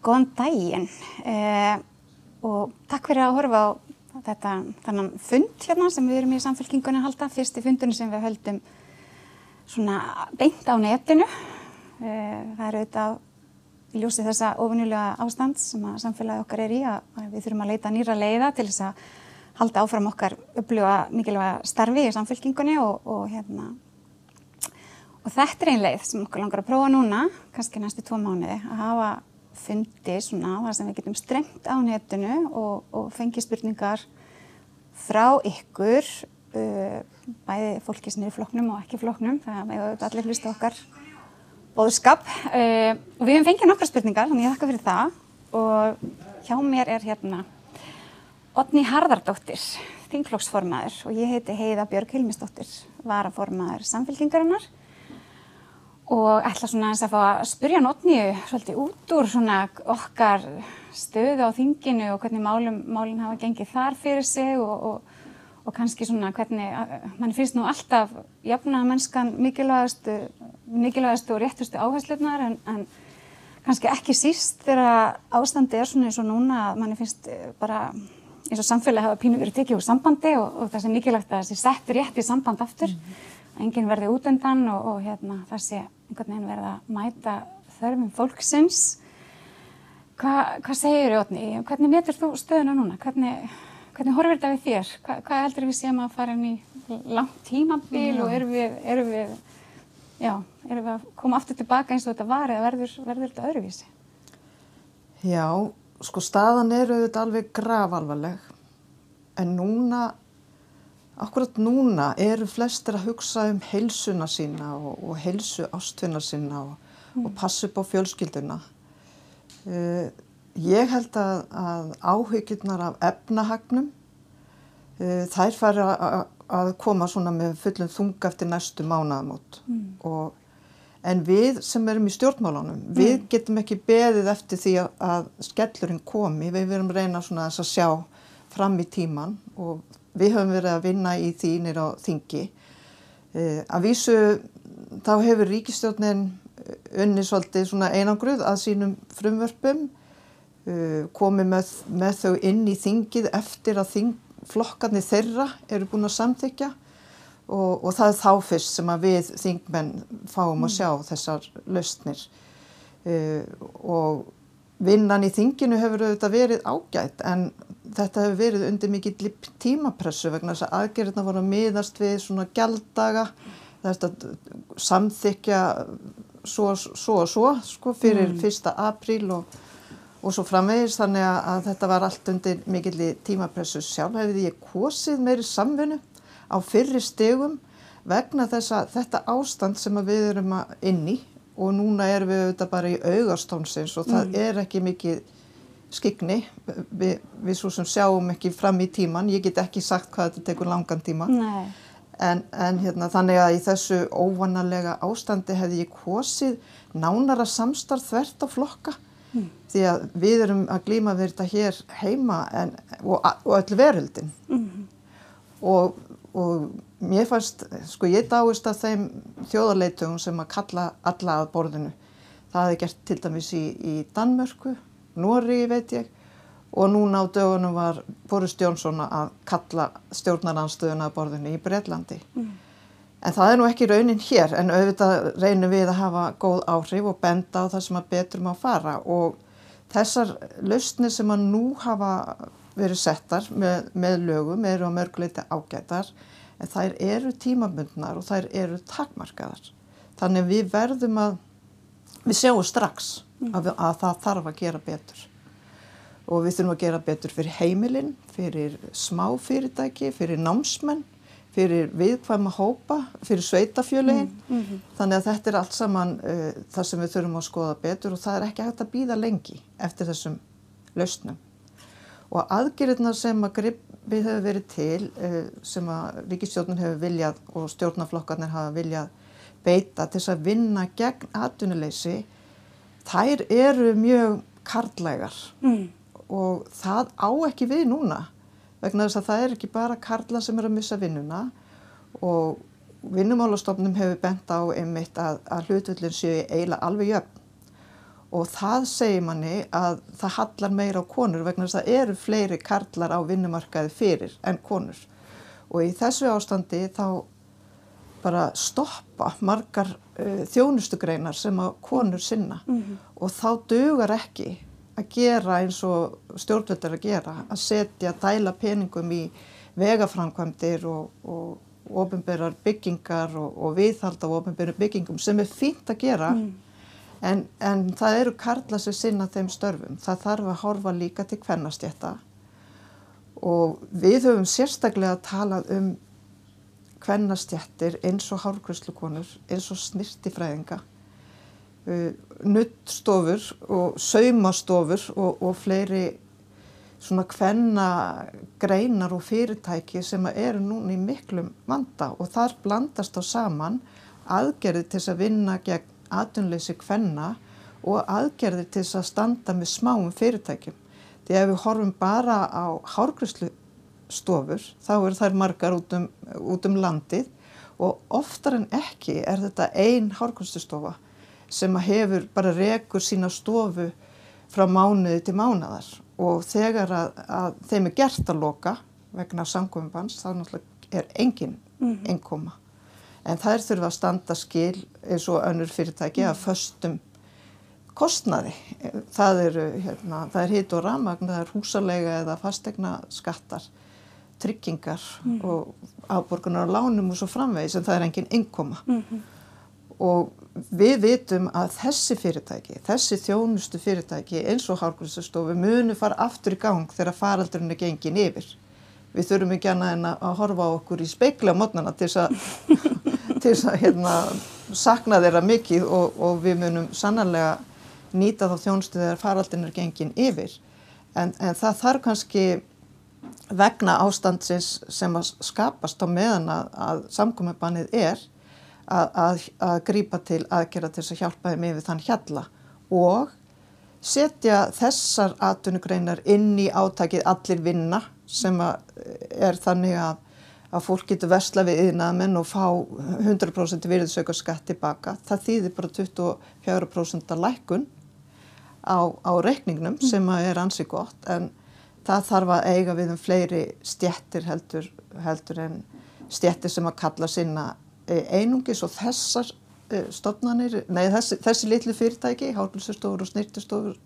Góðan daginn. Eh, og takk fyrir að horfa á þetta þannan fund hérna sem við erum í samfélkingunni að halda, fyrsti fundunum sem við höldum svona beint á netinu. Eh, það er auðvitað í ljósi þessa ofinjulega ástand sem að samfélagi okkar er í að við þurfum að leita nýra leiða til þess að halda áfram okkar upplifa mikilvæga starfi í samfélkingunni og, og hérna. Og þetta er einn leið sem okkur langar að prófa núna, kannski næstu tvo mánuði, að hafa fundi svona þar sem við getum strengt á netinu og, og fengi spurningar frá ykkur, uh, bæði fólki sem er í floknum og ekki floknum, það er með allir hlusta okkar bóðskap. Uh, og við hefum fengið nokkra spurningar, þannig ég þakka fyrir það og hjá mér er hérna Otni Harðardóttir, þingflokksformaður og ég heiti Heiða Björg Hilmisdóttir, varaformaður samfélkingarinnar og ætla svona eins að fá að spyrja Notníu svolítið út úr svona okkar stöðu á þinginu og hvernig málum, málinn hafa gengið þar fyrir sig og, og, og kannski svona hvernig, mann finnst nú alltaf jafna mennskan mikilvægastu, mikilvægastu og réttustu áherslunar en, en kannski ekki síst þegar ástandi er svona eins og núna að mann finnst bara eins og samfélagi hafa pínu verið tekið úr sambandi og, og það sé mikilvægt að það sé sett rétt í samband aftur. Mm -hmm enginn verði út undan og, og hérna, það sé einhvern veginn verða að mæta þörfum fólksins. Hva, hvað segir Jótni? Hvernig metur þú stöðuna núna? Hvernig, hvernig horfir þetta við þér? Hva, hvað heldur við séum að fara inn í langt tímabil já. og erum við, erum, við, já, erum við að koma aftur tilbaka eins og þetta var eða verður, verður þetta öðruvísi? Já, sko staðan eru þetta alveg grafalvarleg en núna Akkurat núna eru flestir að hugsa um heilsuna sína og, og heilsu ástfinna sína og, mm. og passu upp á fjölskylduna. Uh, ég held að, að áhyggjurnar af efnahagnum, uh, þær fari að koma svona með fullum þunga eftir næstu mánaðamót. Mm. En við sem erum í stjórnmálunum, mm. við getum ekki beðið eftir því að, að skellurinn komi. Við verum reyna svona að sjá fram í tíman og við höfum verið að vinna í þínir á þingi. Uh, að vísu þá hefur ríkistjórnin unni svolítið svona einangruð að sínum frumvörpum, uh, komið með, með þau inn í þingið eftir að þing, flokkarnir þeirra eru búin að samþykja og, og það er þá fyrst sem að við þingmenn fáum að mm. sjá þessar lausnir uh, og vinnan í þinginu hefur auðvitað verið ágætt en þetta hefur verið undir mikið tímapressu vegna þess að aðgerðina voru að miðast við svona gjaldaga þetta samþykja svo, svo og svo sko fyrir mm. 1. apríl og, og svo framvegis þannig að þetta var allt undir mikið tímapressu sjálf hefði ég kosið meiri samfunnu á fyrri stegum vegna þess að þetta ástand sem við erum inn í og núna erum við auðvitað bara í augastónsins og það mm. er ekki mikið skigni við, við svo sem sjáum ekki fram í tíman ég get ekki sagt hvað þetta tekur langan tíma. En, en hérna, þannig að í þessu óvanalega ástandi hefði ég kosið nánara samstarf þvert á flokka. Mm. því að við erum að glýma við þetta hér heima en, og, og öll veröldin. Mm. og, og mér fannst, sko ég dáist að þeim þjóðarleitugum sem að kalla alla að borðinu. Það hefði gert til dæmis í, í Danmörku, Nóri veit ég og núna á dögunum var Boris Jónsson að kalla stjórnaranstöðuna að borðinu í Breitlandi. Mm. En það er nú ekki raunin hér en auðvitað reynum við að hafa góð áhrif og benda á það sem að betrum á fara og þessar lausnir sem að nú hafa verið settar með, með lögum eru á mörguleiti ágætar en þær eru tímabundnar og þær eru takmarkaðar. Þannig við verðum að, við sjáum strax að, að það þarf að gera betur. Og við þurfum að gera betur fyrir heimilinn, fyrir smáfyrirtæki, fyrir námsmenn, fyrir viðkvæma hópa, fyrir sveitafjölegin. Mm. Mm -hmm. Þannig að þetta er allt saman uh, það sem við þurfum að skoða betur og það er ekki hægt að býða lengi eftir þessum lausnum. Og aðgerðina sem að grip við hefur verið til eh, sem að ríkistjórnum hefur viljað og stjórnaflokkarnir hafa viljað beita til þess að vinna gegn atvinnuleysi þær eru mjög karlægar mm. og það á ekki við núna vegna þess að það er ekki bara karla sem er að missa vinnuna. Og vinnumálastofnum hefur bent á einmitt að, að hlutvöldin séu eiginlega alveg jöfn. Og það segir manni að það hallar meira á konur vegna þess að það eru fleiri karlar á vinnumarkaði fyrir en konur. Og í þessu ástandi þá bara stoppa margar uh, þjónustugreinar sem að konur sinna. Og þá dugar ekki að gera eins og stjórnvöldar að gera að setja dæla peningum í vegaframkvæmdir og, og ofinberar byggingar og, og viðhald af ofinberar byggingum sem er fínt að gera en, en það eru karla sem sinna þeim störfum. Það þarf að horfa líka til hvernastjætta og við höfum sérstaklega talað um hvernastjættir eins og hárgröslukonur, eins og snirtifræðinga, uh, nuttstofur og saumastofur og, og fleiri svona hvenna greinar og fyrirtæki sem eru núna í miklum vanda og þar blandast á saman aðgerði til þess að vinna gegn atunleysi hvenna og aðgerði til þess að standa með smáum fyrirtækjum. Því ef við horfum bara á hárgröslustofur þá eru þær margar út um, út um landið og oftar en ekki er þetta ein hárgröslustofa sem hefur bara rekur sína stofu frá mánuði til mánadar og þegar að, að þeim er gert að loka vegna samkominnbans þá náttúrulega er engin einkoma. En þær þurfa að standa skil eins og önnur fyrirtæki að föstum kostnaði. Það er, hérna, það er hitt og ramagn, það er húsalega eða fastegna skattar, tryggingar og afborgunar á lánum og svo framvegis en það er engin einkoma. Og við vitum að þessi fyrirtæki, þessi þjónustu fyrirtæki eins og hálfgrunnsastofu munu fara aftur í gang þegar faraldurinn er gengin yfir. Við þurfum ekki annað en að horfa á okkur í speikla mótnana til þess að, til þess að hérna, sakna þeirra mikið og, og við munum sannarlega nýta þá þjónustu þegar faraldurinn er gengin yfir. En, en það þarf kannski vegna ástandsins sem að skapast á meðan að, að samkomibannið er að, að, að grípa til aðgerða til þess að hjálpa þeim yfir þann hjalla og setja þessar atvinnugreinar inn í átakið allir vinna sem er þannig að, að fólk getur versla við yðnaðmenn og fá 100% virðsauka skatt tilbaka. Það þýðir bara 24% lækun á, á reikningnum sem er ansi gott en það þarf að eiga við um fleiri stjettir heldur, heldur en stjettir sem að kalla sinna einungis og þessar stofnanir, nei þessi, þessi litlu fyrirtæki, hálfilsustofur og snirtustofur,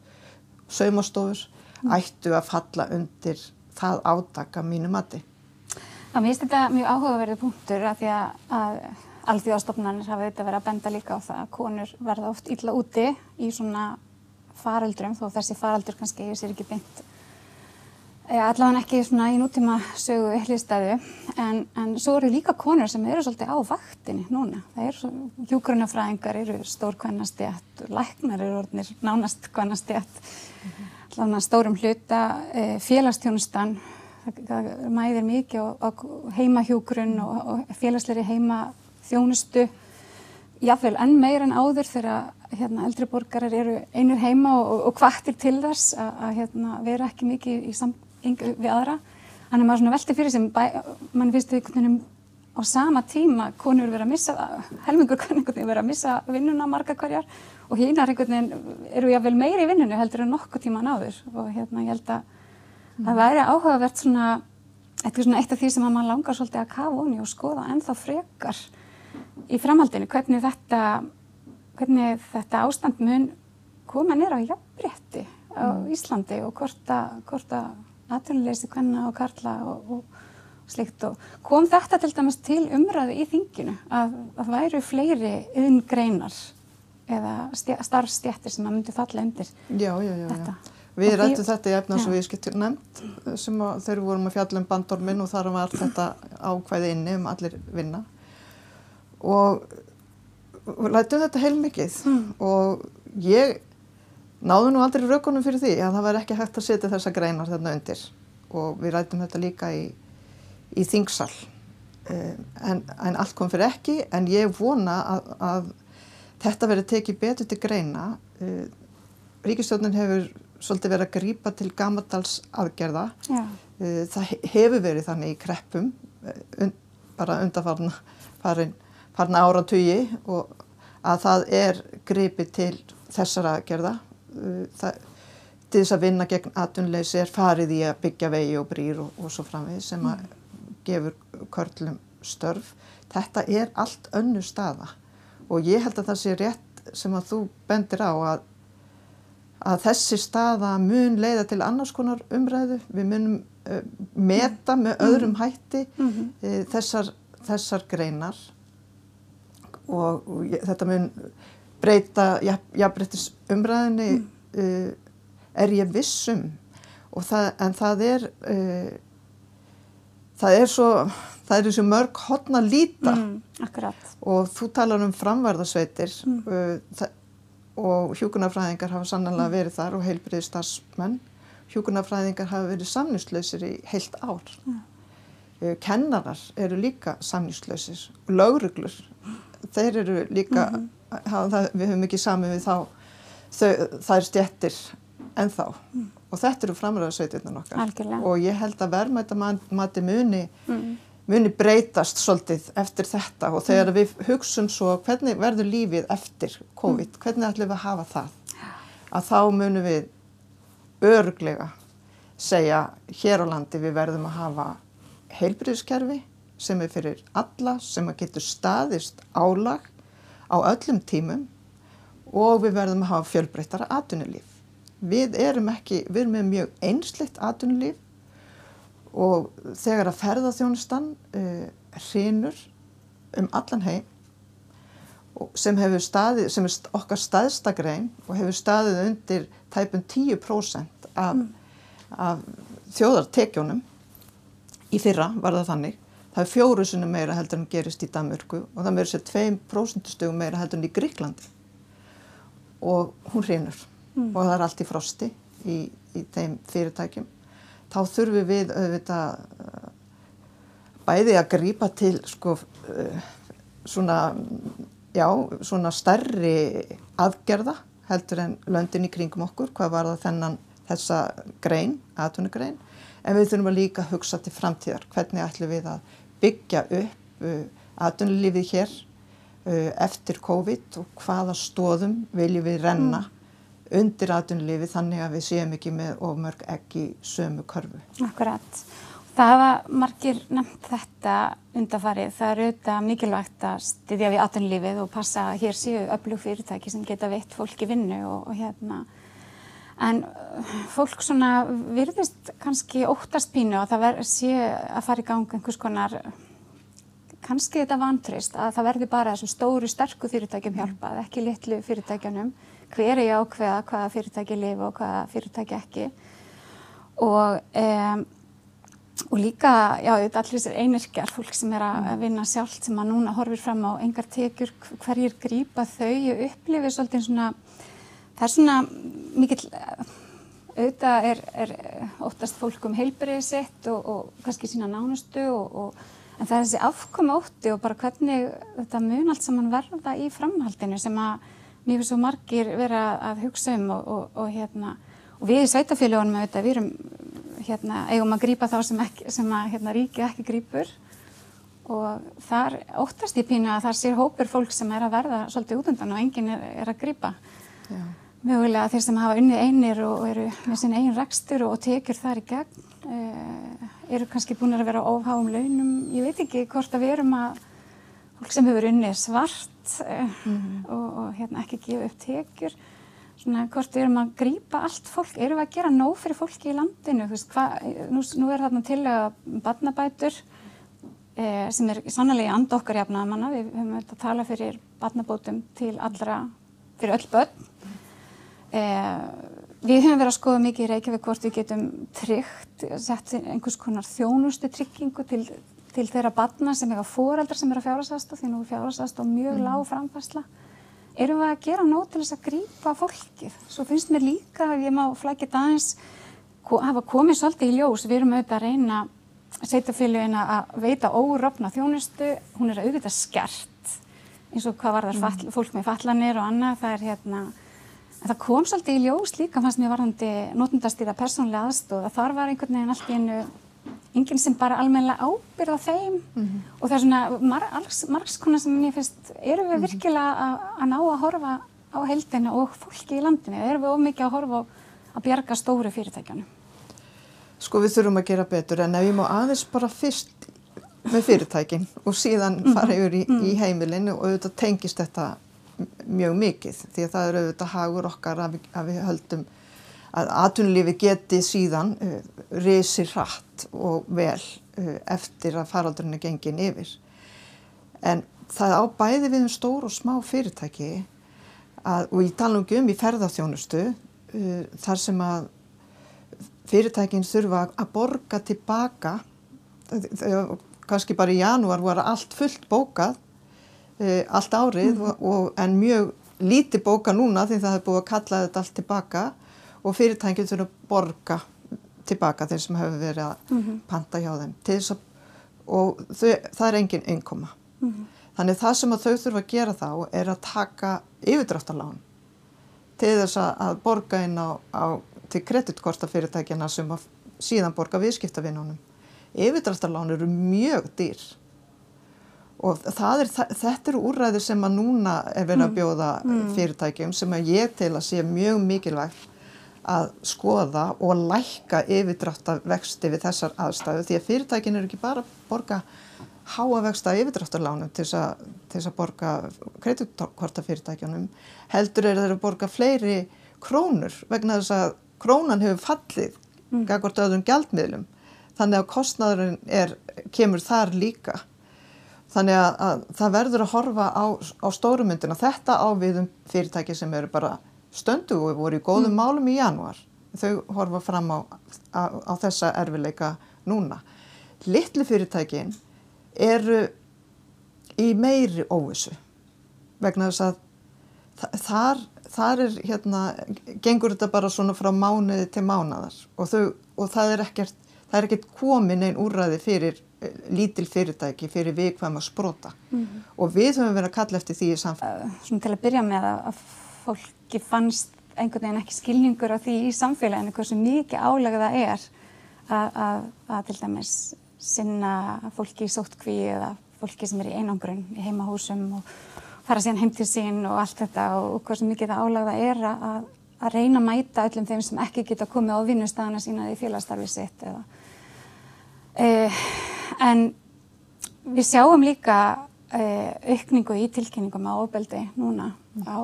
saumastofur, ættu að falla undir það átaka mínu mati. Það mér finnst þetta mjög áhugaverði punktur að því að, alþjóðastofnanir hafa auðvitað verið að benda líka á það að konur verða oft illa úti í svona faraldrum þó þessi faraldur kannski sér ekki beint allavega ekki svona í nútíma sögu hlýstæðu en, en svo eru líka konur sem eru svolítið á vaktinni núna. Það eru hjúgrunafræðingar, eru stór kvennastjætt, læknar eru orðnir nánast kvennastjætt, mm -hmm. allavega stórum hluta, e, félagstjónustan, það, mæðir mikið á, á heimahjúgrun og, og félagsleiri heimaþjónustu, jáfnveil enn meir en áður þegar hérna, eldri borgarar eru einir heima og, og, og kvartir til þess að hérna, vera ekki mikið í samt við aðra. Þannig að maður svona velti fyrir sem mann finnst einhvern veginn á sama tíma konur verið að missa, helmingur konur verið að missa vinnuna marga hverjar og hínar einhvern veginn eru jáfnvel meiri í vinnunni heldur en nokkuð tíma náður og hérna ég held að mm. það væri áhugavert svona eitthvað svona eitt af því sem að mann langar svolítið að kafa onni og skoða ennþá frekar í framhaldinu hvernig þetta, hvernig þetta ástand mun koma nýra á jafnbretti á mm. Íslandi og hvort að atvinnuleysi kvenna og karla og, og slikt og kom þetta til dæmis til umræðu í þinginu að það væru fleiri yðngreinar eða starfstjættir sem að myndi falla undir já, já, já, þetta. Við rættum þetta í efnars og viðskiptur nefnd sem að, við vorum að fjalla um bandormin og þar var þetta ákvæði inni um allir vinna og rættum þetta heil mikið mm. og ég náðu nú aldrei raukunum fyrir því að það var ekki hægt að setja þessa greinar þarna undir. Og við rætum þetta líka í, í þingsal. Eh, en, en allt kom fyrir ekki. En ég vona að, að þetta verið tekið betur til greina. Eh, Ríkistjónin hefur svolítið verið að grípa til gamadals aðgerða. Já. Eh, það hefur verið þannig í kreppum bara undarfarna farin, farin ára tugi og að það er gripið til þessara aðgerða. uh, það, til þess að vinna gegn atvinnleysi er farið í að byggja vegi og brýr og, og svo framvið sem að gefur körlum störf. Þetta er allt önnu staða og ég held að það sé rétt sem að þú bendir á að, að þessi staða mun leiða til annars konar umræðu. Við munum uh, meta með öðrum hætti Mhm. uh, þessar, þessar greinar og, og ég, þetta mun breyta jafnbrettis umræðinni uh, er ég vissum það, en það er uh, það er svo það er þessu mörg hotna líta. Mm, og þú talar um framvarðasveitir uh, það, og hjúkunarfræðingar hafa sannanlega verið þar og heilbriði starfsmenn hjúkunarfræðingar hafa verið samnýstlausir í heilt ár. Uh, kennarar eru líka samnýstlausir lögruglur þeir eru líka hafa, það, við höfum ekki sami við þá þær stjettir en þá og þetta eru framvarðasveitirna okkar. Algjörlega. og ég held að verðmæta mati muni Mm. muni breytast svolítið eftir þetta. Og þegar við hugsum svo hvernig verður lífið eftir COVID, hvernig ætlum við að hafa það? Að þá munum við örglega segja hér á landi við verðum að hafa heilbyrðiskerfi sem er fyrir alla sem að getur staðist álag á öllum tímum og við verðum að hafa fjölbreyttara atvinnulíf. Við erum ekki, við erum með mjög einsleitt atvinnulíf og þegar að ferðaþjónustan uh, hrinur um allan heim sem hefur staðið, sem er okkar staðsta grein og hefur staðið undir tæpum 10% af, af þjóðartekjónum í fyrra var það þannig það er fjóru sinni meira heldur en gerist í Danmörku og það meira sér 2% stugum meira heldur en í Gríklandi og hún hrinur og það er allt í frosti í, í þeim fyrirtækjum. Þá þurfum við auðvitað uh, bæði að grípa til sko uh, svona já, svona stærri aðgerða heldur en löndin í kringum okkur hvað var það þennan þessa grein, atvinnugrein. En við þurfum að líka hugsa til framtíðar. Hvernig ætlum við að byggja upp uh, atvinnulífið hér uh, eftir COVID og hvaða stóðum viljum við renna undir atvinnulífið þannig að við séum ekki með ofmörg ekki sömu körfu. Akkurat. Það hafa margir nefnt þetta undarfarið. Það er auðvitað mikilvægt að styðja við atvinnulífið og passa að hér séu öflug fyrirtæki sem geta veitt fólki vinnu og, og hérna. En uh, fólk svona virðist kannski óttast pínu að það sé að fara í gang einhvers konar kannski þetta vantrist að það verði bara þessum stóru sterku fyrirtækjum hjálpað, ekki litlu fyrirtækjunum. Hver er ég ákveða hvaða fyrirtæki lifa og hvaða fyrirtæki ekki. Og, um, og líka, já, þetta allir þessir einirkjar, fólk sem er að vinna sjálft sem að núna horfir fram á engar tekjur, hverjir grípa þau, ég upplifi svolítið svona, það er svona mikill, auðvitað er, er óttast fólk um heilbriðið sitt og, og kannski sína nánustu og, og En það er þessi afkomi ótti og bara hvernig þetta mun allt saman verða í framhaldinu sem að finnst svo margir vera að hugsa um og, og, og, hérna, og við í sveitafélagunum auðvitað, við erum hérna, eigum að grípa þá sem, ekki, sem að hérna, ríkið ekki grípur og þar óttast ég pínu að þar sér hópur fólk sem er að verða svolítið útundan og enginn er, er að grípa. Mögulega þeir sem hafa unnið einir og eru með sín eigin rekstur og tekjur þar í gegn uh, eru kannski búin að vera ofháum launum. Ég veit ekki hvort að við erum að fólk sem hefur unnið svart uh, og, og hérna, ekki gefa upp tekjur. Svona hvort erum að grípa allt fólk, erum við að gera nóg fyrir fólki í landinu? Þú veist, hva, nú, nú er þarna til að barnabætur eh, sem er sannlega í anda okkar jafnaðamanna. Við höfum þetta að tala fyrir barnabótum til allra, fyrir öll börn. Eh, við höfum verið að skoða mikið í Reykjavík hvort við getum tryggt, sett einhvers konar þjónustu tryggingu til, til þeirra barna sem hefa foreldrar sem eru að fjárhásast því nú er fjárhásast og mjög mm. lág framfærsla. Erum við að gera nót til þess að grípa fólkið? Svo finnst mér líka, ef ég má flækja ko hafa komið svolítið í ljós, við erum auðvitað að reyna sveitafélugin að veita órofna þjónustu, hún er auðvitað skert eins og hvað var þar mm. fólk með fallanir og annað, það er hérna En það kom svolítið í ljós líka fannst mér varðandi notundastýra persónlega aðstóð að þar var einhvern veginn allt í einu enginn sem bara almennilega ábyrða þeim mm -hmm. og það er svona mar margs, margs konar sem mér finnst, eru við virkilega að ná að horfa á heldina og fólki í landinu? Erum við of mikið að horfa að bjarga stóru fyrirtækjanum? Sko við þurfum að gera betur en ef ég má aðeins bara fyrst með fyrirtækin og síðan fara yfir í, í heimilinu og auðvitað tengist þetta mjög mikið því að það eru auðvitað hagur okkar að við, að við höldum að atvinnulífi geti síðan uh, risir hratt og vel uh, eftir að faraldurinn er gengin yfir. En það á bæði við um stór og smá fyrirtæki að, og ég tala um í ferðarþjónustu uh, þar sem að fyrirtækin þurfa að borga tilbaka kannski bara í janúar voru allt fullt bókað e, allt árið mm -hmm. og, og, en mjög líti bóka núna því það hefur búið að kalla þetta allt tilbaka og fyrirtækjum þurfa að borga tilbaka þeir sem hefur verið að mm -hmm. panta hjá þeim að, og þau, það er engin einkoma mm -hmm. þannig það sem þau þurfa að gera þá er að taka yfirdráttalán til þess að borga inn á, á til kreditkortafyrirtækjana sem síðan borga viðskiptavinnunum yfirdráttarlán eru mjög dýr og er, þetta eru úrræðir sem að núna er verið að mm. bjóða mm. fyrirtækjum sem að ég til að sé mjög mikilvægt að skoða og lækka yfirdráttarvexti við þessar aðstæðu því að fyrirtækin eru ekki bara að borga háavexta yfirdráttarlánum til þess að borga kreditkortafyrirtækjunum heldur er þeir að borga fleiri krónur vegna þess að krónan hefur fallið mm. gagvart öðrum gjaldmiðlum þannig að kostnæðurinn er, kemur þar líka. Þannig að, að það verður að horfa á, á stórumyndina. Þetta á viðum fyrirtæki sem eru bara stöndu og voru í góðum mm. málum í januar. Þau horfa fram á, á, á þessa erfileika núna. Littli fyrirtækin eru í meiri óvissu vegna þess að þar, þar er hérna, gengur þetta bara svona frá mánuði til mánadar og, þau, og það er ekkert það er ekkert komin einn úrræði fyrir lítil fyrirtæki, fyrir vikvæma sprota mm -hmm. og við höfum verið að kalla eftir því í samfélagi. Uh, svona til að byrja með að, að fólki fannst einhvern veginn ekki skilningur á því í samfélaginu hversu mikið álega það er að, að, að til dæmis sinna fólki í sóttkví eða fólki sem er í einangrun í heimahúsum og fara síðan heim til sín og allt þetta og hversu mikið það álega það er að að reyna að mæta öllum þeim sem ekki geta komið á vinnustæðana sína í félagsstarfið sitt eða Eh, en við sjáum líka eh, aukningu í tilkynningum á ofbeldi núna á,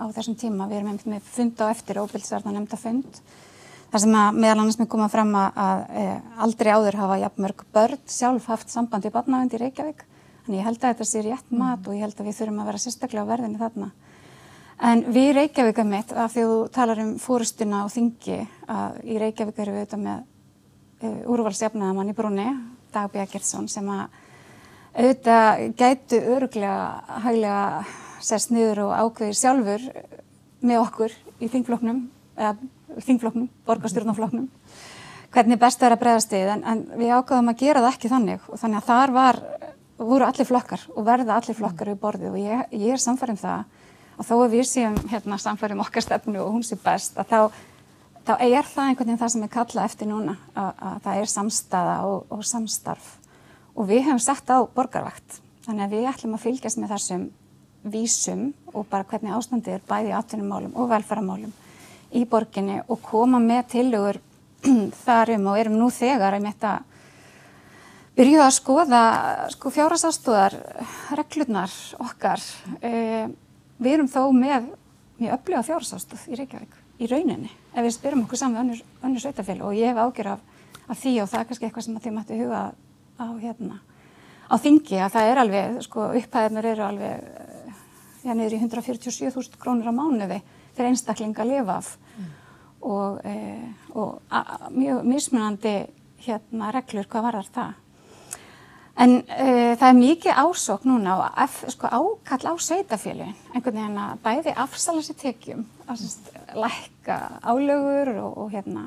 á þessum tíma. Við erum með fund á eftir ofbeldsvarna nefnda fund. Það sem að meðal annars með koma fram að, að eh, aldrei áður hafa jafnmörg börn sjálf haft samband í barnavend í Reykjavík. Þannig ég held að þetta sé rétt mat mm. og ég held að við þurfum að vera sérstaklega á verðinni þarna. En við Reykjavík er mitt, af því að þú talar um fórustuna og þingi, að í Reykjavík erum við auðvitað með uh, úrvalsjafnaðamann í brúni, Dag Bjargertsson, sem að auðvitað gætu öruglega hæglega sérst niður og ákveðir sjálfur með okkur í þingfloknum, eða þingfloknum, borgarstjórnafloknum, hvernig best er að bregðast við, en, en við ákveðum að gera það ekki þannig og þannig að þar var, voru allir flokkar og verða allir flokkar við borðið og ég, ég er samfærið um það. Að þó að við séum hérna, samfærið um okkar stefnu og hún sé best að þá þá er það einhvern veginn það sem er kallað eftir núna að, að það er samstaða og, og samstarf. Og við hefum sett á borgarvakt. Þannig að við ætlum að fylgjast með þessum vísum og bara hvernig ástandið er bæði atvinnumálum og velferamálum í borginni og koma með tilugur þarum og erum nú þegar að mitt að byrju að skoða sko fjárasástóðar reglurnar okkar. E, við erum þó með mjög öflöga fjárasástóð í Reykjavík í rauninni ef við spyrum okkur saman önnur, önnur sveitafél og ég hef ágjör af, af því og það er kannski eitthvað sem þið mættu huga á hérna á þingi að það er alveg, sko upphæðinur eru alveg já niður í 147.000 krónur á mánuði fyrir einstaklinga að lifa af mm. og, e, og a, mjög mismunandi hérna reglur hvað varar það En uh, það er mikið ásók núna og sko, ákall á sveitafélugin, einhvern veginn að bæði afsala sér tekjum, að lækka álögur og, og hérna,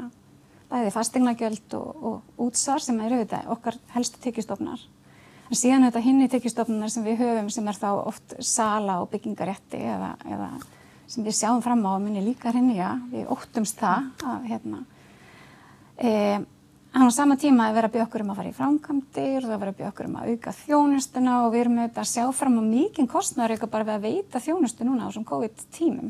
bæði fastegnagjöld og, og útsvar sem er auðvitað okkar helstu tekjustofnar. En síðan auðvitað hinn í tekjustofnar sem við höfum sem er þá oft sala og byggingarétti eða, eða sem við sjáum fram á að minni líka hinn í að við óttumst það að hérna, e, En á sama tíma er verið að byggja okkur um að fara í framkvæmdir, það er verið að byggja okkur um að auka þjónustuna og við erum auðvitað að sjá fram á mikinn kostnæður eitthvað bara við að veita þjónustu núna á þessum COVID-tímum.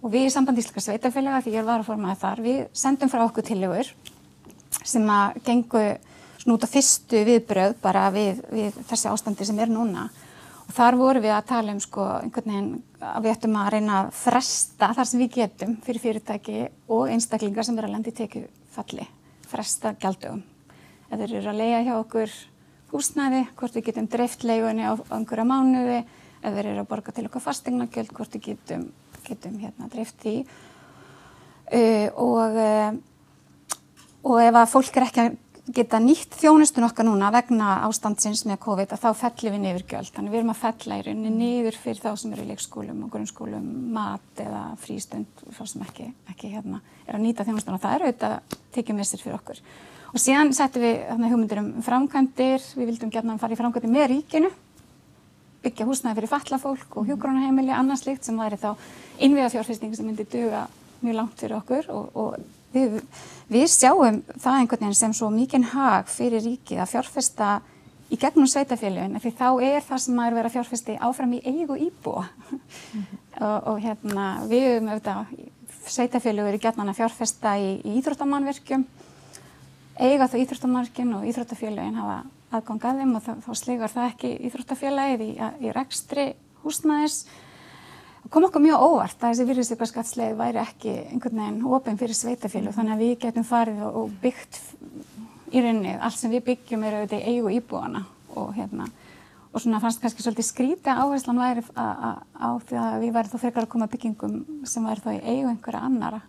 og við í sambandi íslaka sveitafélaga því ég var að formaði þar, við sendum frá okkur tillegur sem að gengu svona út á fyrstu viðbröð bara við, við þessi ástandi sem er núna og þar voru við að tala um sko einhvern veginn að við ættum að reyna að fresta þar sem við getum fyrir fyrirtæki og einstaklingar sem er að lendi tekið falli, fresta gjaldögum. Ef þeir eru að leia hjá okkur húsnæði, hvort við getum dreift leigunni á einhverja mánuði, ef þeir eru að borga til okkar fastegnagjöld, hvort við getum, getum hérna, dreift því. Uh, og, uh, og ef að fólk er ekki að geta nýtt þjónustun okkar núna vegna ástandsins með COVID að þá fellum við niður gjöld. Þannig við erum að fella í rauninni niður fyrir þá sem eru í leikskólum og grunnskólum, mat eða frístund, þá sem ekki, ekki hérna, er að nýta þjónustun og það er auðvitað tekið missir fyrir okkur. Og síðan settum við hugmyndir um framkvæmdir, við vildum gætna að fara í framkvæmdir með ríkinu, byggja húsnæði fyrir fallafólk og hjógrónaheimili, annars líkt sem væri þá innviða fjárfesting sem myndi duga mjög langt fyrir okkur og, og við, við sjáum það einhvern veginn sem svo mikinn hag fyrir ríkið að fjárfesta í gegnum sveitafélagin, því þá er það sem maður verið að fjárfesti áfram í eigu íbúa mm -hmm. og, og hérna við höfum auðvitað, sveitafélag eru gætnan að fjárfesta í, í íþróttamannverkjum eiga þá íþróttamarkin og íþróttafélagin hafa aðgang að þeim og þá, þá sligar það ekki íþróttafélagið í, í rekstri húsnæðis. Kom okkur mjög óvart að þessi virðisaukarskattsleið væri ekki einhvern veginn ofinn fyrir sveitafélag þannig að við getum farið og, byggt í rauninni. Allt sem við byggjum er auðvitað í eigu íbúana og hérna og svona fannst kannski svolítið skrítið áherslan væri á því að við væri þá frekar að koma byggingum sem væri þá í eigu einhverja annara.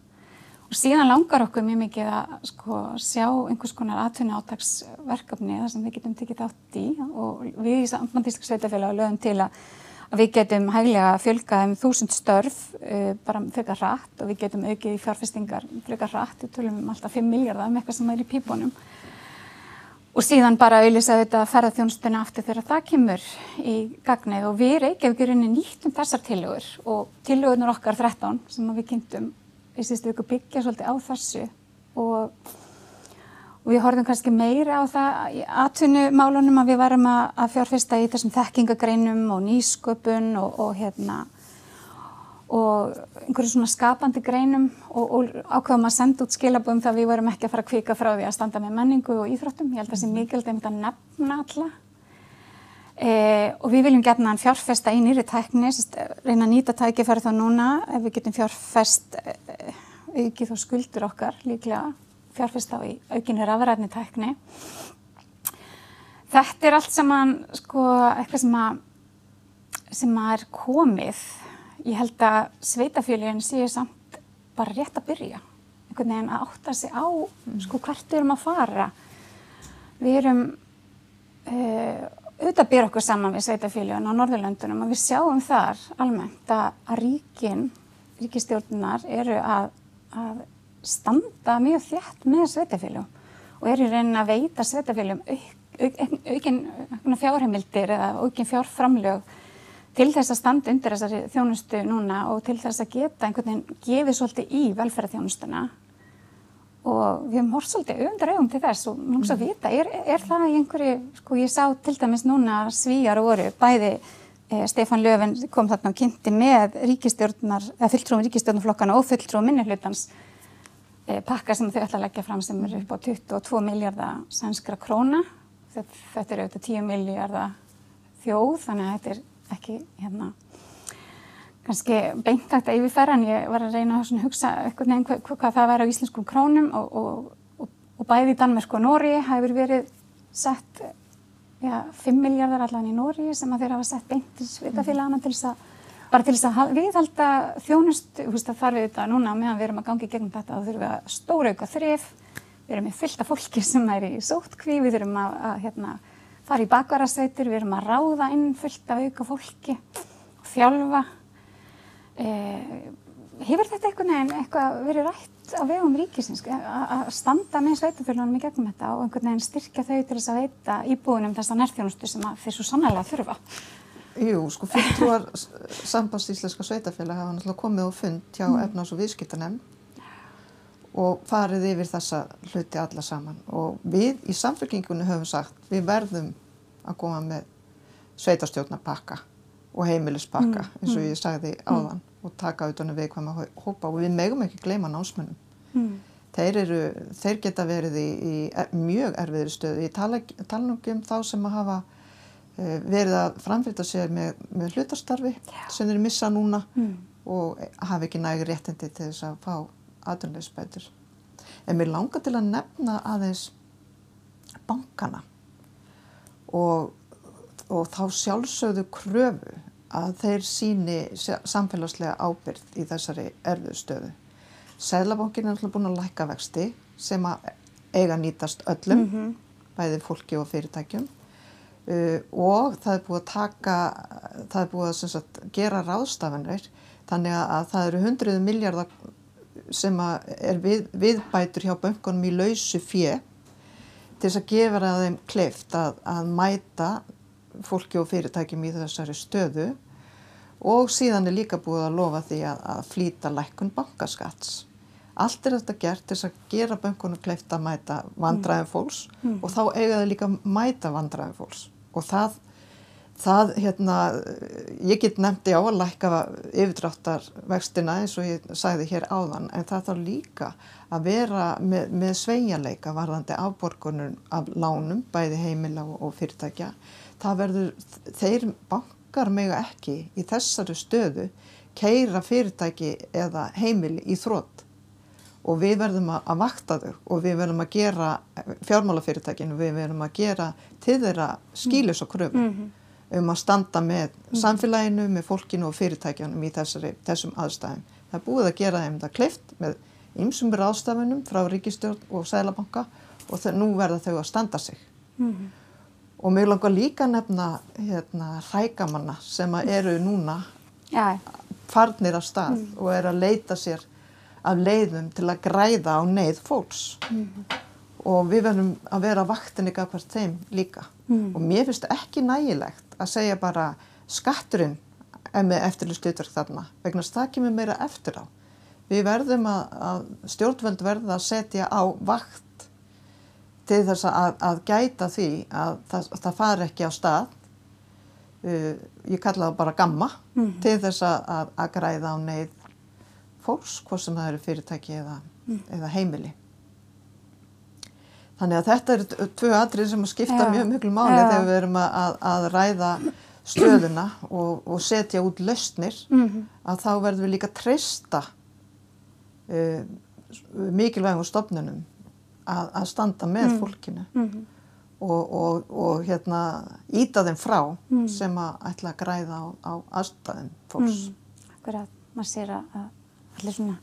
Og síðan langar okkur mjög mikið að sko, sjá einhvers konar atvinni átagsverkefni þar sem við getum tekið þátt í og við í Sambandísleika sveitafélag lögum til að, að við getum hæglega fjölgað um þúsund störf uh, bara frekar hratt og við getum aukið í fjárfestingar frekar hratt, við tölum um alltaf 5 miljardar um eitthvað sem er í pípunum. Og síðan bara auðvisa þetta ferðarþjónustuna aftur þegar það kemur í gagnið. Og við Reykjavíkurinn nýttum þessar tillögur og tillögurnar okkar 13 sem við kynntum í síðustu viku byggja svolítið á þessu. Og, og við horfum kannski meira á það í atvinnumálunum að við varum að, að fjárfesta í þessum þekkingagreinum og nýsköpun og, og hérna og einhverju svona skapandi greinum og, og ákveðum að senda út skilaböðum það við vorum ekki að fara að kvika frá því að standa með menningu og íþróttum. Ég held að það sé mikilvægt að nefna alla. Eh, og við viljum gætna hann fjárfesta í nýri tækni, reyna að nýta tækifæri þá núna ef við getum fjárfest eh, aukið og skuldur okkar líklega fjárfesta í aukinni rafræðni tækni. Þetta er allt saman sko eitthvað sem að, sem að er komið. Ég held að sveitafélagin séu samt bara rétt að byrja. Einhvern veginn að átta sig á sko hvert við erum að fara. Við erum uh, auðvitað býr okkur saman við sveitafélagin á Norðurlöndunum og við sjáum þar almennt að, að ríkin, ríkistjórnunar eru að, að standa mjög þjætt með sveitafélagum og eru í reynin að veita auk, aukinn fjárheimildir eða aukinn fjárframlög til þess að standa undir þessari þjónustu núna og til þess að geta einhvern veginn gefið svolítið í velferðarþjónustuna. Og við höfum hort svolítið auðvitað augum til þess og nú svo að vita, er, er það í einhverju, sko ég sá til dæmis núna svíjar voru, bæði eh, Stefan Löfven kom þarna og kynnti með ríkistjórnar, eða fulltrúum ríkistjórnarflokkana og fulltrúum minnihlutans pakka sem þau ætla að leggja fram sem eru upp á 22 miljardar sænskra króna, þetta, eru auðvitað 10 miljardar þjóð, þannig að þetta er ekki hérna kannski beint þetta yfirferð en ég var að reyna að hugsa nefn, hvað, hvað það væri á íslenskum krónum og, og, og, og bæði í Danmörk og Nóri hefur verið sett ja, 5 miljardar allan í Nóri sem að þeir hafa sett beint til svitafélagana til þess að bara til þess að viðhalda þjónust, þú veist að þarf við þetta núna meðan við erum að gangi gegnum þetta þá þurfum við að stóra auka þrif við erum með fylta fólki sem er í sótkví við þurfum að, að hérna, fara í bakvarasveitur, við erum að ráða inn fylta auka fólki þjálfa Eh, hefur þetta eitthvað nefn eitthvað verið rætt á vegum ríkisins að standa með sveitufélunum í gegnum þetta og einhvern veginn styrkja þau til þess að veita íbúinum þess að nærþjónustu sem þeir svo sannlega þurfa? Jú, sko, fulltrúar sambandsíslenska sveitafélag hafa náttúrulega komið og fund hjá mm. efnás og viðskiptanem og farið yfir þessa hluti alla saman og við í samfélkingunni höfum sagt við verðum að koma með sveitarstjórnarpakka og heimilispakka mm. eins og ég sagði áðan og taka auðvitað viðkvæma hópa og við megum ekki gleyma námsmennum. Mm. Þeir, eru, þeir geta verið í, í er, mjög erfiðri stöðu. Ég tala, tala nú ekki um þá sem að hafa verið að framfylta sér með, með hlutastarfi Já. sem þeir missa núna Mm. og hafa ekki nægi réttindi til þess að fá aðunleysbætur. En mér langar til að nefna aðeins bankana og, og þá sjálfsögðu kröfu að þeir síni samfélagslega ábyrð í þessari erfiðu stöðu. Sæðlabankin er alltaf búin að lækka vexti sem að eiga nýtast öllum, Mhm. bæði fólki og fyrirtækjum og það er búið að taka, það er búið að sagt, gera ráðstafanir þannig að það eru hundruðu miljardar sem er við, viðbætur hjá bönkunum í lausu fjö til þess að gefa að þeim kleift að, að mæta fólki og fyrirtækjum í þessari stöðu. Og síðan er líka búið að lofa því að, að flýta lækkun bankaskatts. Allt er þetta gert til þess að gera bönkunum kleift að mæta vandræðum fólks og þá eiga það líka að mæta vandræðum fólks og það, það hérna, ég get nefndi á að lækka yfirdráttar vextina eins og ég sagði hér áðan en það þarf líka að vera með, með sveigjanleika varðandi afborgunum af lánum, bæði heimila og, fyrirtækja. Það verður, þeir bankar mega ekki í þessari stöðu keira fyrirtæki eða heimili í þrótt og við verðum að, vakta þau og við verðum að gera fjármálafyrirtækinu, við verðum að gera til þeirra skýlis og kröfu um að standa með samfélaginu, með fólkinu og fyrirtækjanum í þessari, þessum aðstæðum. Það er búið að gera þeim það kleift með ymsum ráðstafunum frá ríkistjórn og sælabanka og þau, nú verða þau að standa sig. Mhm. Og mér langar líka nefna hérna, hrækamanna sem eru núna Já, farnir af stað og eru að leita sér af leiðum til að græða á neyð fólks. Og við verðum að vera vaktinni gafhvert þeim líka. Mm. Og mér finnst ekki nægilegt að segja bara skatturinn er með eftirlustutverk þarna vegna það kemur meira eftir á. Við verðum að, að stjórnvöld verða að setja á vakt til þess að, að gæta því að það, það fari ekki á stað uh, ég kalla það bara gamma Mhm. til þess að, að græða á neyð fólks, hvort sem það eru fyrirtæki eða, eða heimili. Þannig að þetta eru tvö atrið sem skipta Já. mjög miklu máli Já. þegar við erum að, að, ræða stöðuna og, og setja út lausnir Mhm. að þá verðum við líka að treysta uh, mikilvægum stofnunum að, að standa með fólkinu Mhm. og, og, og hérna íta þeim frá Mm. sem að ætla að græða á, á aðstæðum fólks. Akkurat, maður sér að allir svona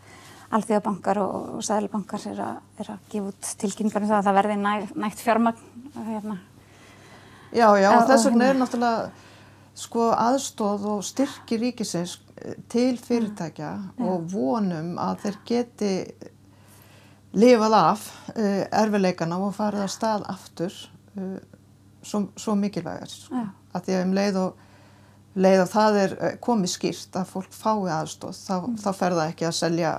alþjóðabankar og, sæðalbankar er, er að gefa út tilkynningar um það að það verði næ, nægt fjármagn hérna. Já, já, Og- þess vegna hérna- er náttúrulega sko aðstóð og styrki ríkisins eh, til fyrirtækja og vonum að þeir geti lifað af uh, erfileikana og farið að stað aftur uh, svo, svo mikilvægir. Já. Að því að um leið og, leið og það er eh, komið skýrt að fólk fái aðstóð, þá, þá fer það ekki að selja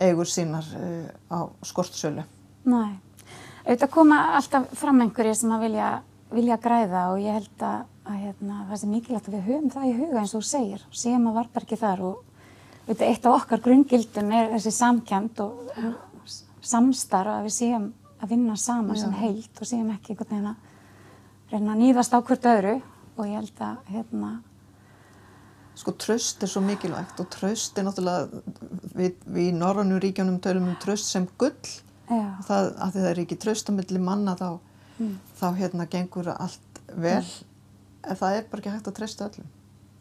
eigur sínar uh, á skortsölu. Nei, auðvitað koma alltaf fram einhverjir sem að vilja, vilja græða og ég held að, að hérna, það sé mikilvægt að við höfum það í huga eins og segir, séum að varpa ekki þar og auðvitað eitt af okkar grunngildum er þessi samkjönd og samstarf að við séum að vinna saman sem Já. heilt og séum ekki einhvern veginn að reyna að nýðast á hvert öðru og ég held að hérna, Sko tröst er svo mikilvægt og tröst er náttúrulega, við, við í norrannum ríkjónum tölum um tröst sem gull, það, að því það er ekki tröst á milli manna þá, Mm. þá hérna gengur allt vel, en það er bara ekki hægt að trösta öllum.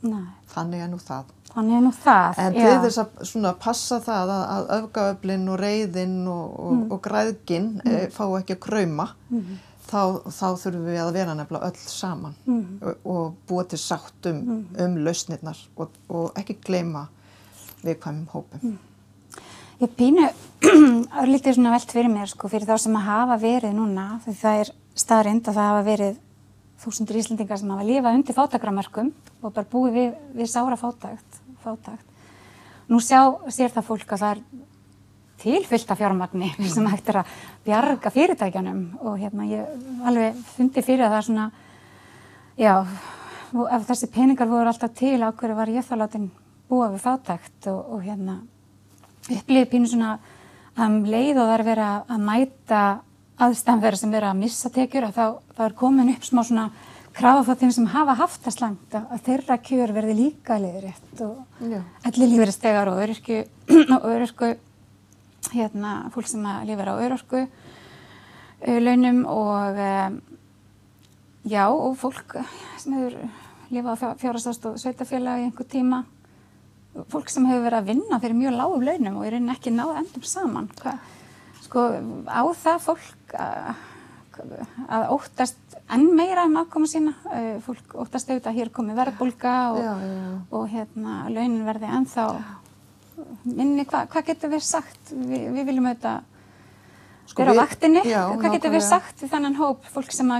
nei, Þannig er nú það. þannig er nú það. En til þess að svona passa það að, að öfgaöflin og reyðin og, og, Mm. og græðgin e, fá ekki að krauma, Mhm. Þá, þá þurfum við að vera nefnilega öll saman Mhm. og, og búa til sátt um, um lausnirnar og, og ekki gleyma viðkvæmum hópum. Ég pínu örlítið svona velt fyrir mér sko fyrir þá sem að hafa verið núna því það er staðrind að það hafa verið þúsundur Íslendingar sem hafa lifað undir fátækramörkum og bara búið við, við sára fátækt, fátækt. Nú sjá, sér það fólk að það er tilfyllt af fjármagni sem hægt er að bjarga fyrirtækjanum og hérna ég alveg fundi fyrir að það er svona já, ef þessi peningar voru alltaf til á hverju var ég þá látin búa við fátækt? Og, og hérna upplifið pínu svona að um leið og það er verið að- að mæta aðstæðanverð sem verið að missa tekjur að þá, þá er komin upp smá svona krafa frá þeim sem hafa haft það slangt að, þeirra kjör verði líka leiðrétt. Og allir öryrku og öryrku hérna fólk sem að lifir á öryrku uh, launum og um, já og fólk sem hefur lifað á fjárhastast og sveitafélag í einhver tíma. Fólk sem hefur verið að vinna fyrir mjög lágum launum og er rauninni ekki náða endum saman. Hva, sko á það fólk að, að óttast enn meira um afkoma sína. Fólk óttast auðvitað að hér komi verðbólga og, Já, já, já. og hérna launin verði ennþá minni, hva, hvað getur við sagt við, við viljum auðvitað Sko, vera á vaktinni, já, hvað getur við sagt við þannan hóp, fólk sem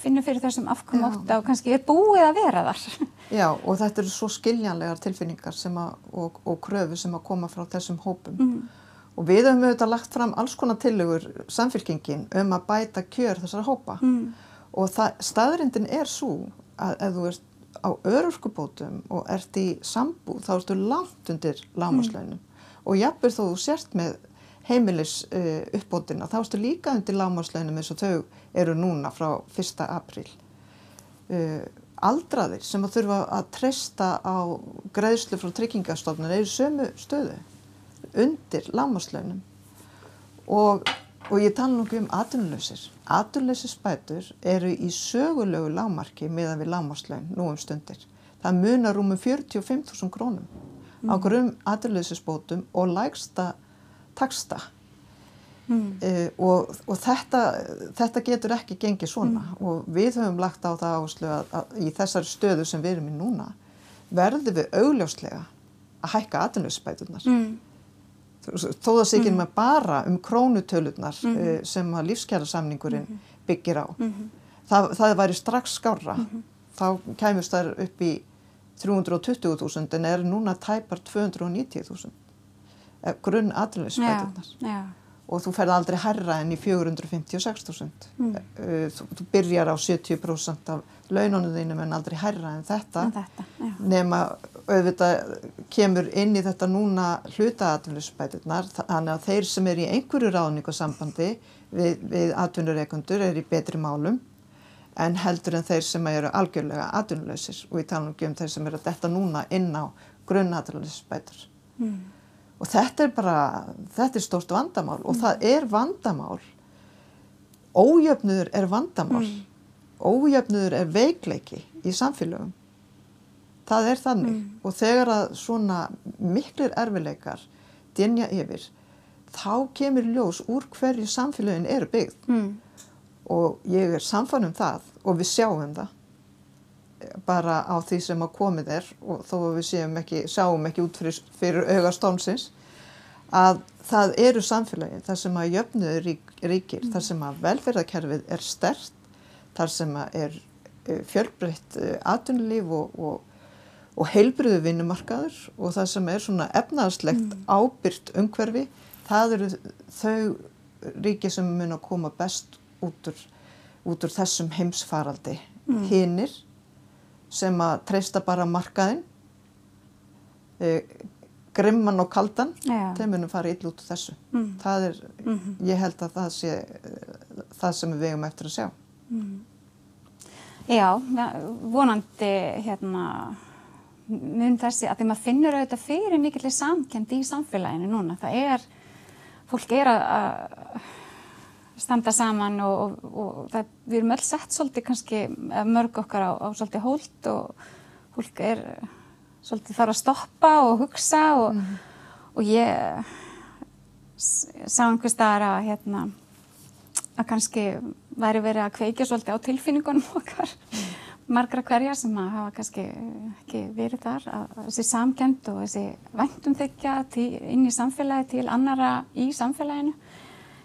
finnur fyrir þessum afkomu Já. ótta og kannski er búið að vera þar Já, og þetta eru svo skiljanlegar tilfinningar að, og, og kröfu sem að koma frá þessum hópum. Og við höfum auðvitað lagt fram alls konar tillögur samfélkingin um að bæta kjör þessara hópa. mm. Og staðrindin er svo að ef þú ert á örurkubótum og ert í sambúð þá ertu langt undir lámaslaunum. Og jafnveg þó þú sért með heimilis uh, uppbótina þá ertu líka undir lámaslaunum eins og þau eru núna frá 1. apríl. Uh, aldraðir sem að þurfa að treysta á greiðslu frá tryggingastofnun eru sömu stöðu undir lámaslaunum og, og ég tala nú ekki um atvinnulausir. Atvinnulausisbætur eru í sögulegu lámarki meðan við lámaslaun nú um stundir. Það munar rúmum 45.000 krónum á grum atvinnulausisbótum og lægsta taksta. Mm. Uh, og, og þetta, þetta getur ekki gengið svona og við höfum lagt á það áherslu að, að í þessari stöðu sem við erum í núna verðum við augljóslega að hækka atvinnlausbæturnar Mm. Þó það sé ekki með bara um krónutölurnar uh, sem að lífskjæra samningurinn byggir á það, það væri strax skárra þá kæmust þær upp í 320.000 en er núna tæpar 290.000 eh, grunn atvinnlausbæturnar já, já. og þú ferð aldrei herra enn í 456.000. Mm. Uh, Þú, þú byrjar á 70% af laununum þínum en aldrei herra en þetta. En þetta, já. Nema auðvitað kemur inn í þetta núna hlutaatvinnuspæturnar þannig að þeir sem er í einhverju ráðningasambandi við, við atvinnureikundur er í betri málum en heldur en þeir sem eru algjörlega atvinnulausir og ég tala um þeir sem eru að detta núna inn á grunnatvinnuspætur. Mm. Og þetta er bara, þetta er stórt vandamál og það er vandamál, ójöfnuður er vandamál, ójöfnuður er veikleiki í samfélögum. Það er þannig. Og þegar að svona miklir erfileikar dynja yfir, þá kemur ljós úr hverju samfélögin eru byggð. Mm. og ég er samfann um það og við sjáum það bara á því sem að komið er og þó að við ekki, sjáum ekki út fyrir, fyrir auga stónsins að það eru samfélagin þar sem að jöfnuður rík, ríkir, þar sem að velferðarkerfið er stert, þar sem að er uh, fjölbreytt uh, atvinnulíf og, og, og heilbriðu vinnumarkaður og það sem er svona efnaðslegt ábyrgt umhverfi, það eru þau ríki sem mun að koma best út úr, út úr þessum heimsfaraldi. Mm. Hinnir sem að treysta bara markaðinn, e, grimman og kaldan, Já. þeim munum fara ill út úr þessu. Mm. Það er, Mhm. ég held að það sé eh, það sem við vegum eftir að sjá. Já, vonandi hérna mun þessi að því maður finnur auðvitað fyrir mikill samkend í samfélaginu núna. Það er, fólk er að- standa saman og, og, og það, við erum öll sett svolítið kannski mörg okkar á, á svolítið hólt og fólk er svolítið þarf að stoppa og hugsa og, og ég sá einhver staðar að hérna að kannski væri verið að kveikja svolítið á tilfinningunum okkar margra hverja sem hafa kannski ekki verið þar að þessi samkend og þessi væntumþykja inn í samfélagi til annara í samfélaginu.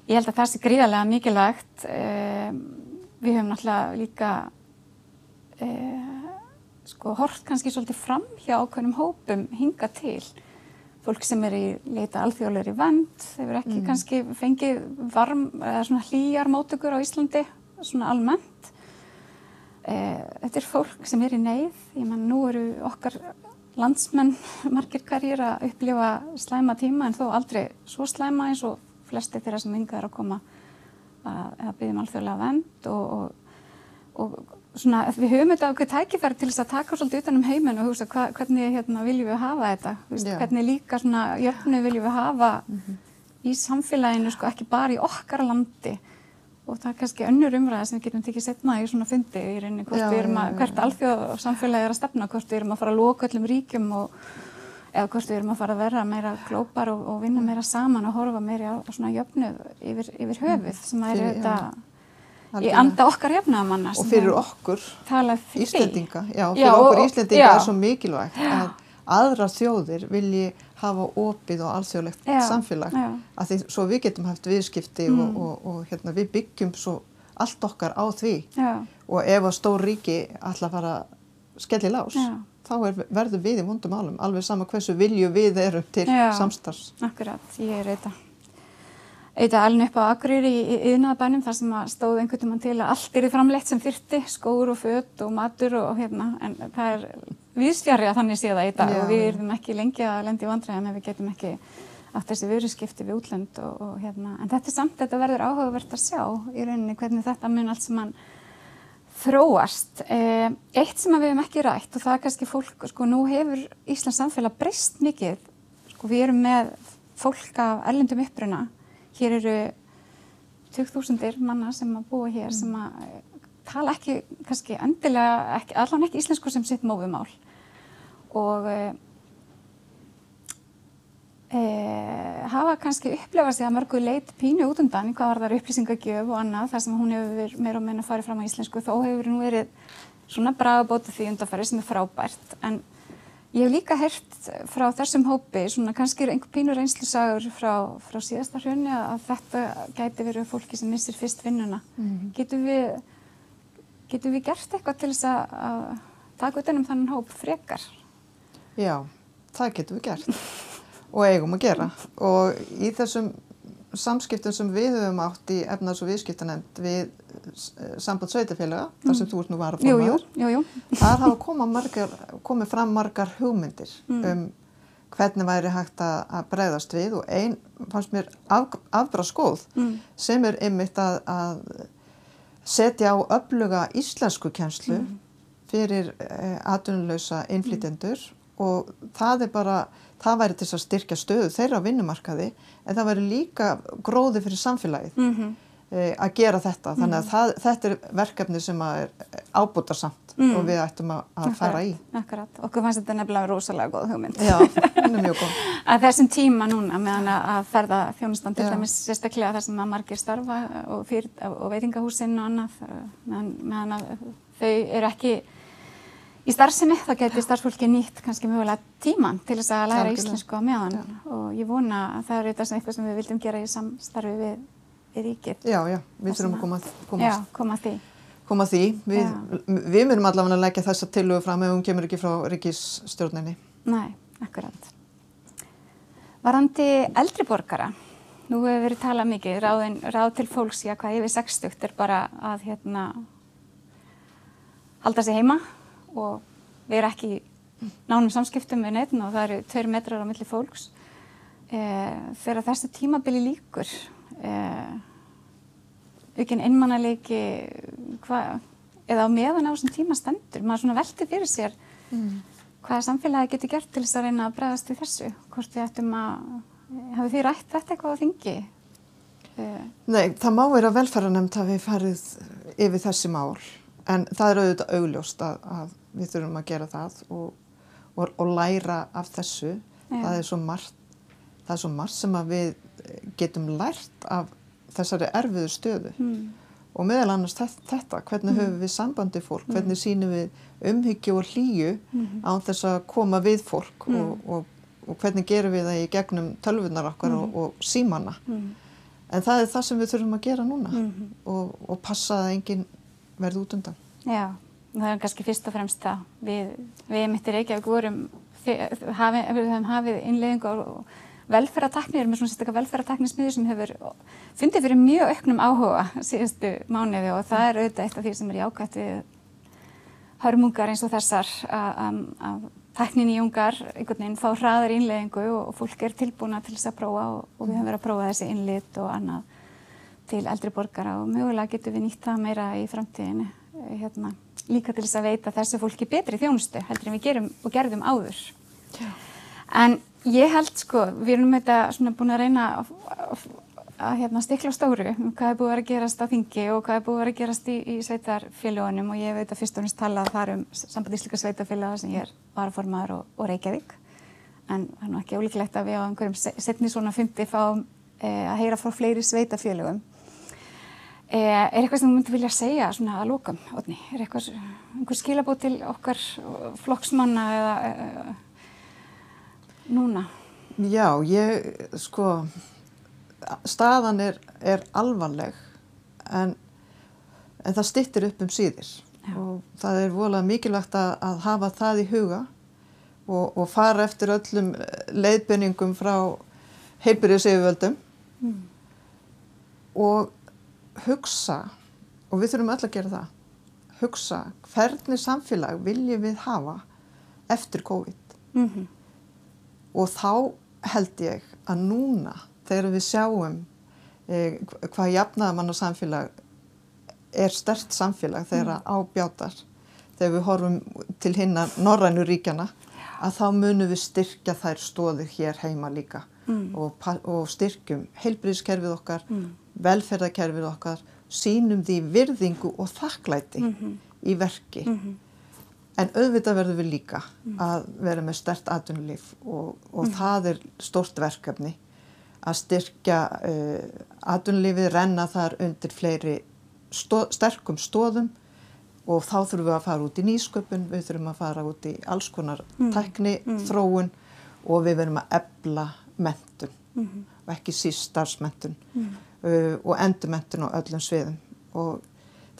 Ég held að það sé gríðarlega mikilvægt um, við höfum náttúrulega líka uh, sko hort kannski svolítið fram hjá ákveðnum hópum hinga til. Fólk sem er í leita alþjóðlegri vend, hefur ekki kannski fengið varm eða svona hlýjar mótökur á Íslandi, svona almennt. Eh, þetta er fólk sem er í neyð, ég menn nú eru okkar landsmenn margir hverjir að upplifa slæma tíma en þó aldrei svo slæma eins og flesti þeirra sem yngar er að koma að, að byggjum alþjóðlega vend og, og, og svona við höfum þetta okkur tækifæri til þess að taka svolítið utan um heiminn og hugsa hva, hvernig hérna, viljum við hafa þetta, Vist, hvernig líka svona jöfnu viljum við hafa mm -hmm. í samfélaginu sko ekki bara í okkar landi og það er kannski önnur umræða sem við getum tekið setna í svona fundi í rauninni hvort já, við erum að, hvert alþjóð samfélagi er að stefna, hvort við erum að fara að loka öllum ríkjum og eða hvort við erum að fara að vera meira glópar og, og vinna meira saman og horfa meira á svona jöfnuð yfir, yfir höfuð sem að er þetta í anda okkar jöfnaðamanna og fyrir okkur Íslendinga. Já, fyrir já, okkur Íslendinga já. er svo mikilvægt að aðra þjóðir vilji hafa opið og alþjóðlegt samfélag að því svo við getum haft viðskipti mm. og, og, og hérna, við byggjum svo allt okkar á því. Og ef að stór ríki ætla að fara skelli lás þá er, verður við í vondum álum alveg sama hversu vilju við erum til samstars Akkurat, ég er þetta auðvitað alveg upp á Akureyri í yðnaðabænum þar sem stóð einhvern veginn til að allt er framleitt sem þyrti, skóur og fött og matur og hérna, en það er viðsfjari að þannig sé það í dag Já. og við erum ekki lengi að lendi í vandræðan ef við getum ekki átt þessi viðriskipti við útlönd og, og hérna, en þetta er samt, þetta verður áhugavert að sjá í rauninni hvernig þetta mun allt sem mann þróast. Eh, eitt sem við hefum ekki rætt og það er kannski fólk, sko nú hefur Íslands samfélag breyst mikið, sko við erum með fólk af erlendum uppruna hér eru 20.000 manna sem að búa hér mm. sem að tala ekki, kannski endilega, ekki, allan ekki íslensku sem sitt mófumál og e, e, hafa kannski upplefað sig að mörgu leit pínu út undan hvað var þar upplýsingagjöf og annað þar sem hún hefur meira og meina farið fram á íslensku þó hefur nú verið svona bragabóta því undanfæri sem er frábært en Ég hef líka hert frá þessum hópi, svona kannski einhver pínur einslusagur frá, frá síðasta hrjönni að þetta gæti verið fólki sem missir fyrst vinnuna. Mm -hmm. Getur við, getur við gert eitthvað til þess að taka út ennum þannig hóp frekar? Já, það getur við gert og eigum að gera og í þessum samskiptum sem við höfum átt í efnars- og viðskiptanend við samband sveitafélaga, mm. þar sem þú ert nú var að forma þar hafa komið, margar, komið fram margar hugmyndir mm. um hvernig væri hægt að breyðast við og einn fannst mér af, afbra skoð mm. sem er ymmit að, að setja á öfluga íslensku kjenslu mm. fyrir eh, atvinnuleysa innflytjendur og það er bara, það væri til að styrkja stöðu þeirra á vinnumarkaði en það væri líka gróði fyrir samfélagið. -hmm Eh, að gera þetta. Þannig að mm. það, þetta er verkefni sem er ábútarsamt mm. og við ættum að, að fara í. Akkurat. Okkur fannst þetta nefnilega rosalega góð hugmynd. Já, það er mjög góð. að þessum tíma núna meðan að ferða þjónustan til dæmis sérstaklega þar sem að margir starfa og, fyrir, og veitingahúsinn og annað meðan, meðan að þau eru ekki í starfsinni, þá getur starfsfólki nýtt kannski mögulega tíman til þess að læra íslensku á meðan Já. og ég vona að það eru eitthvað sem við vildum gera í samstarfi við í ríkið. Já, já, við þurfum að koma, komast, já, koma því. Koma því. Við, við myndum allavega að leggja þessa tilögu fram ef hún kemur ekki frá ríkisstjórninni. Nei, akkurat. Varandi eldri borgara, nú hefur verið talað mikið, ráðin, ráð til fólks, já hvað yfir 60 er bara að hérna halda sig heima og við erum ekki nánum samskiptum með neitt og það eru tveir metrar á milli fólks. E, þegar þessu tímabili líkur uh, aukinn einmannalegi eða á meðan á þessum tíma stendur maður svona velti fyrir sér mm. hvaða samfélagi getur gert til þess að reyna að bregðast við þessu hvort við ættum að hafi því rætt þetta eitthvað á þingi uh, Nei, það má vera velferðanemt að við farið yfir þessi mál en það er auðvitað augljóst að, að við þurfum að gera það og, og, og læra af þessu Já. það er svo margt það er svo margt sem að við getum lært af þessari erfiðu stöðu mm. og meðal annars þetta, hvernig mm. höfum við sambandi fólk, mm. hvernig sínum við umhyggju og hlýju -hmm. án þess að koma við fólk mm. og, og, og hvernig gerum við það í gegnum tölvunar okkar og, mm. og símanna. Mm. En það er það sem við þurfum að gera núna -hmm. og passa að enginn verði út undan. Já, það er kannski fyrst og fremst það. Við, við mittir Reykjavík vorum, hafi, við höfum hafið innlegging og velferðartakni, við erum með svona sérstaklega velferðartaknismiður sem hefur fundið fyrir mjög auknum áhuga síðustu mánuði og það er auðvitað eitt af því sem er jákvæmt við hörmungar eins og þessar að tæknin í ungar einhvern veginn fá hraðar innleggingu og fólk er tilbúna til þess að prófa og, og við höfum verið að prófa þessi innlit og annað til eldri borgara og mögulega getum við nýtt það meira í framtíðinu hérna, líka til þess að veita þessu fólki betri þjónustu heldur en við gerum og gerðum áður. Já. En ég held sko, við erum þetta svona búin að reyna að, að, að hérna, stikla stóru um hvað er búið að gerast á þingi og hvað er búið að gerast í, í sveitarfélagunum og ég veit að fyrst og finnst talað þar um sambandíslika sveitarfélaga sem ég er varaformaður og, og Reykjavík en það er nú ekki ólíklegt að við á einhverjum setni svona fyndi fáum e, að heyra frá fleiri sveitarfélagum e, Er eitthvað sem þú myndi vilja segja svona að lókam, Otni? Er eitthvað skilabót til okkar flokksmanna eða e, núna? Já, ég sko staðan er, er alvarleg en, en það stittir upp um síðir Já. og það er volað mikilvægt að, að hafa það í huga og, og fara eftir öllum leiðbenningum frá heilbyrðiseyfjöldum mm. og hugsa og við þurfum öll að gera það hugsa hvernig samfélag viljum við hafa eftir COVID mm -hmm. Og þá held ég að núna þegar við sjáum eh, hvað jafnaðamann og samfélag er stert samfélag þegar mm. ábjátar þegar við horfum til hinna norrænu ríkjana að þá munum við styrkja þær stóðir hér heima líka mm. og, og styrkjum heilbríðskerfið okkar, mm. velferðarkerfið okkar, sínum því virðingu og þakklæti -hmm. í verki. -hmm. En auðvitað verðum við líka að vera með stert atvinnulíf og, og mm. það er stort verkefni að styrkja uh, atunlífið, renna þar undir fleiri stóð, sterkum stóðum og þá þurfum við að fara út í nýsköpun, við þurfum að fara út í alls konar mm. tækni, mm. þróun og við verðum að ebla mentun mm -hmm. og ekki síst starfsmentun mm. uh, og endurmentun á öllum sviðum og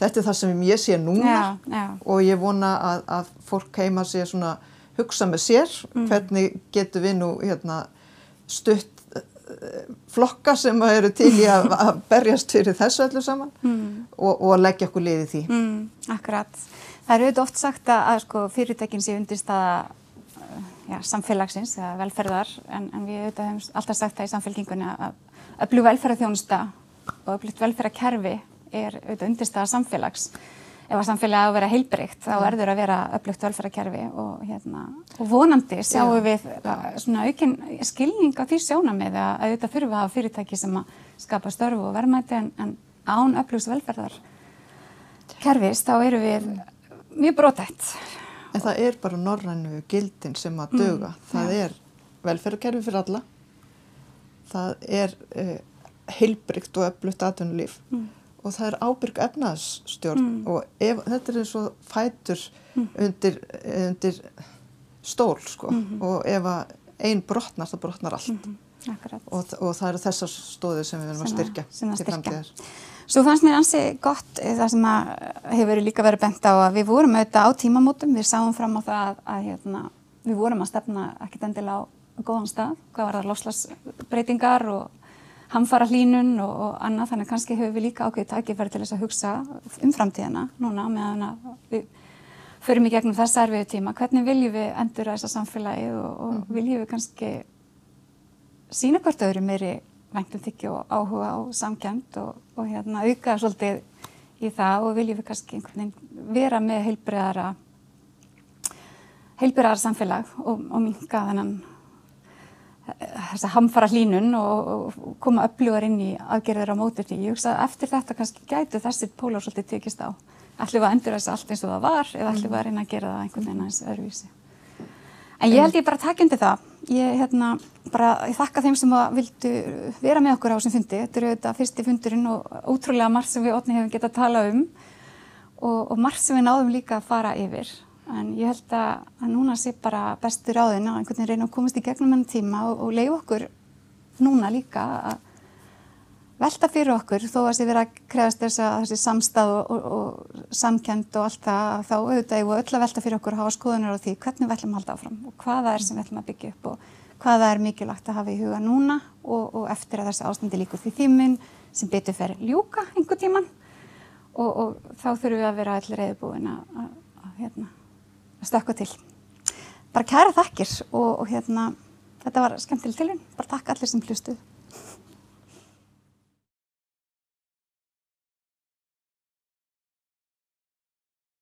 þetta er það sem ég sé núna já, já. og ég vona að, að fólk heima sé svona hugsa með sér mm. hvernig getur við nú hérna, stutt flokka sem eru til í að, að berjast fyrir þessu öllu saman mm. og, og að leggja okkur liði því. Mm, akkurat. Það eru auðvitað oft sagt að, að sko, fyrirtækinn sé undirstaða uh, já, samfélagsins eða velferðar en, en við auðvitað hefum alltaf sagt það í samfélkingunni að öflug velferðarþjónusta og öflugt velferðarkerfi er auðvitað undirstaða samfélags ef að samfélagi á að vera heilbrygt þá erður að vera öflugt velferðarkerfi og, hérna, og vonandi sjáum Já. við uh, svona aukinn skilning á því sjónamið að auðvitað við að hafa fyrirtæki sem að skapa störfu og verðmæti en, en án öflugs velferðarkerfis þá eru við mjög brotætt. En það er bara norrænu gildin sem að döga. Mm. Það ja. er velferðarkerfi fyrir alla. Það er uh, heilbrygt og öflugt atvinnulíf. Mm og það er ábyrg efnaðsstjórn mm. og ef, þetta er eins og fætur mm. undir, undir stól sko mm -hmm. og ef einn brotnar þá brotnar allt -hmm. og, og það eru þessar stóðir sem við verðum að styrkja til framtíðar. Svo fannst mér ansi gott eh, það sem hefur líka verið bent á að við vorum auðvitað á tímamótum, við sáum fram á það að, að hérna, við vorum að stefna ekkit endilega á góðan stað, hvað var það loslasbreytingar og hamfara hlínun og, og annað þannig kannski höfum við líka ákveðið takkifæri til þess að hugsa um framtíðina núna meðan að við förum í gegnum þess erfiðu tíma hvernig viljum við endur að þessa samfélagi og, og mm. viljum við kannski sína hvort öðru meiri vengtum þykju og áhuga og samkjönd og, og hérna auka svolítið í það og viljum við kannski einhvern veginn vera með heilbreyðara heilbreyðara samfélag og minka þennan þess að hamfara hlínun og, koma öflugar inn í aðgerðir á mótur því. Ég hugsa að eftir þetta kannski gætu þessi pólar svolítið tekist á. Ætlum við að endur þessu allt eins og það var eða ætlum við að reyna að gera það einhvern veginn aðeins öðruvísi. En ég held ég bara takk undir það. Ég, hérna, bara, ég þakka þeim sem vildu vera með okkur á þessum fundi. Þetta eru þetta fyrsti fundurinn og ótrúlega margt sem við ótni hefum getað að tala um og, og margt sem við náðum líka að fara yfir en ég held að, að núna sé bara bestur á þinn að einhvern veginn reyna að komast í gegnum enn tíma og, og leiða okkur núna líka að velta fyrir okkur þó að sé verið að kreðast þess að þessi samstað og, og, og samkend og allt það þá auðvitað og öll að velta fyrir okkur að hafa skoðunar á því hvernig við ætlum að halda áfram og hvaða er sem við ætlum að byggja upp og hvaða er mikilvægt að hafa í huga núna og eftir að þessi ástandi líkur því þýminn sem betur fer ljúka einhver tíman og þá þurfum við að vera allir reyðbúin að, að, að hérna, stökka til. bara kæra þakkir og, og hérna, þetta var skemmtileg tilhörn, bara takk allir sem hlustuð.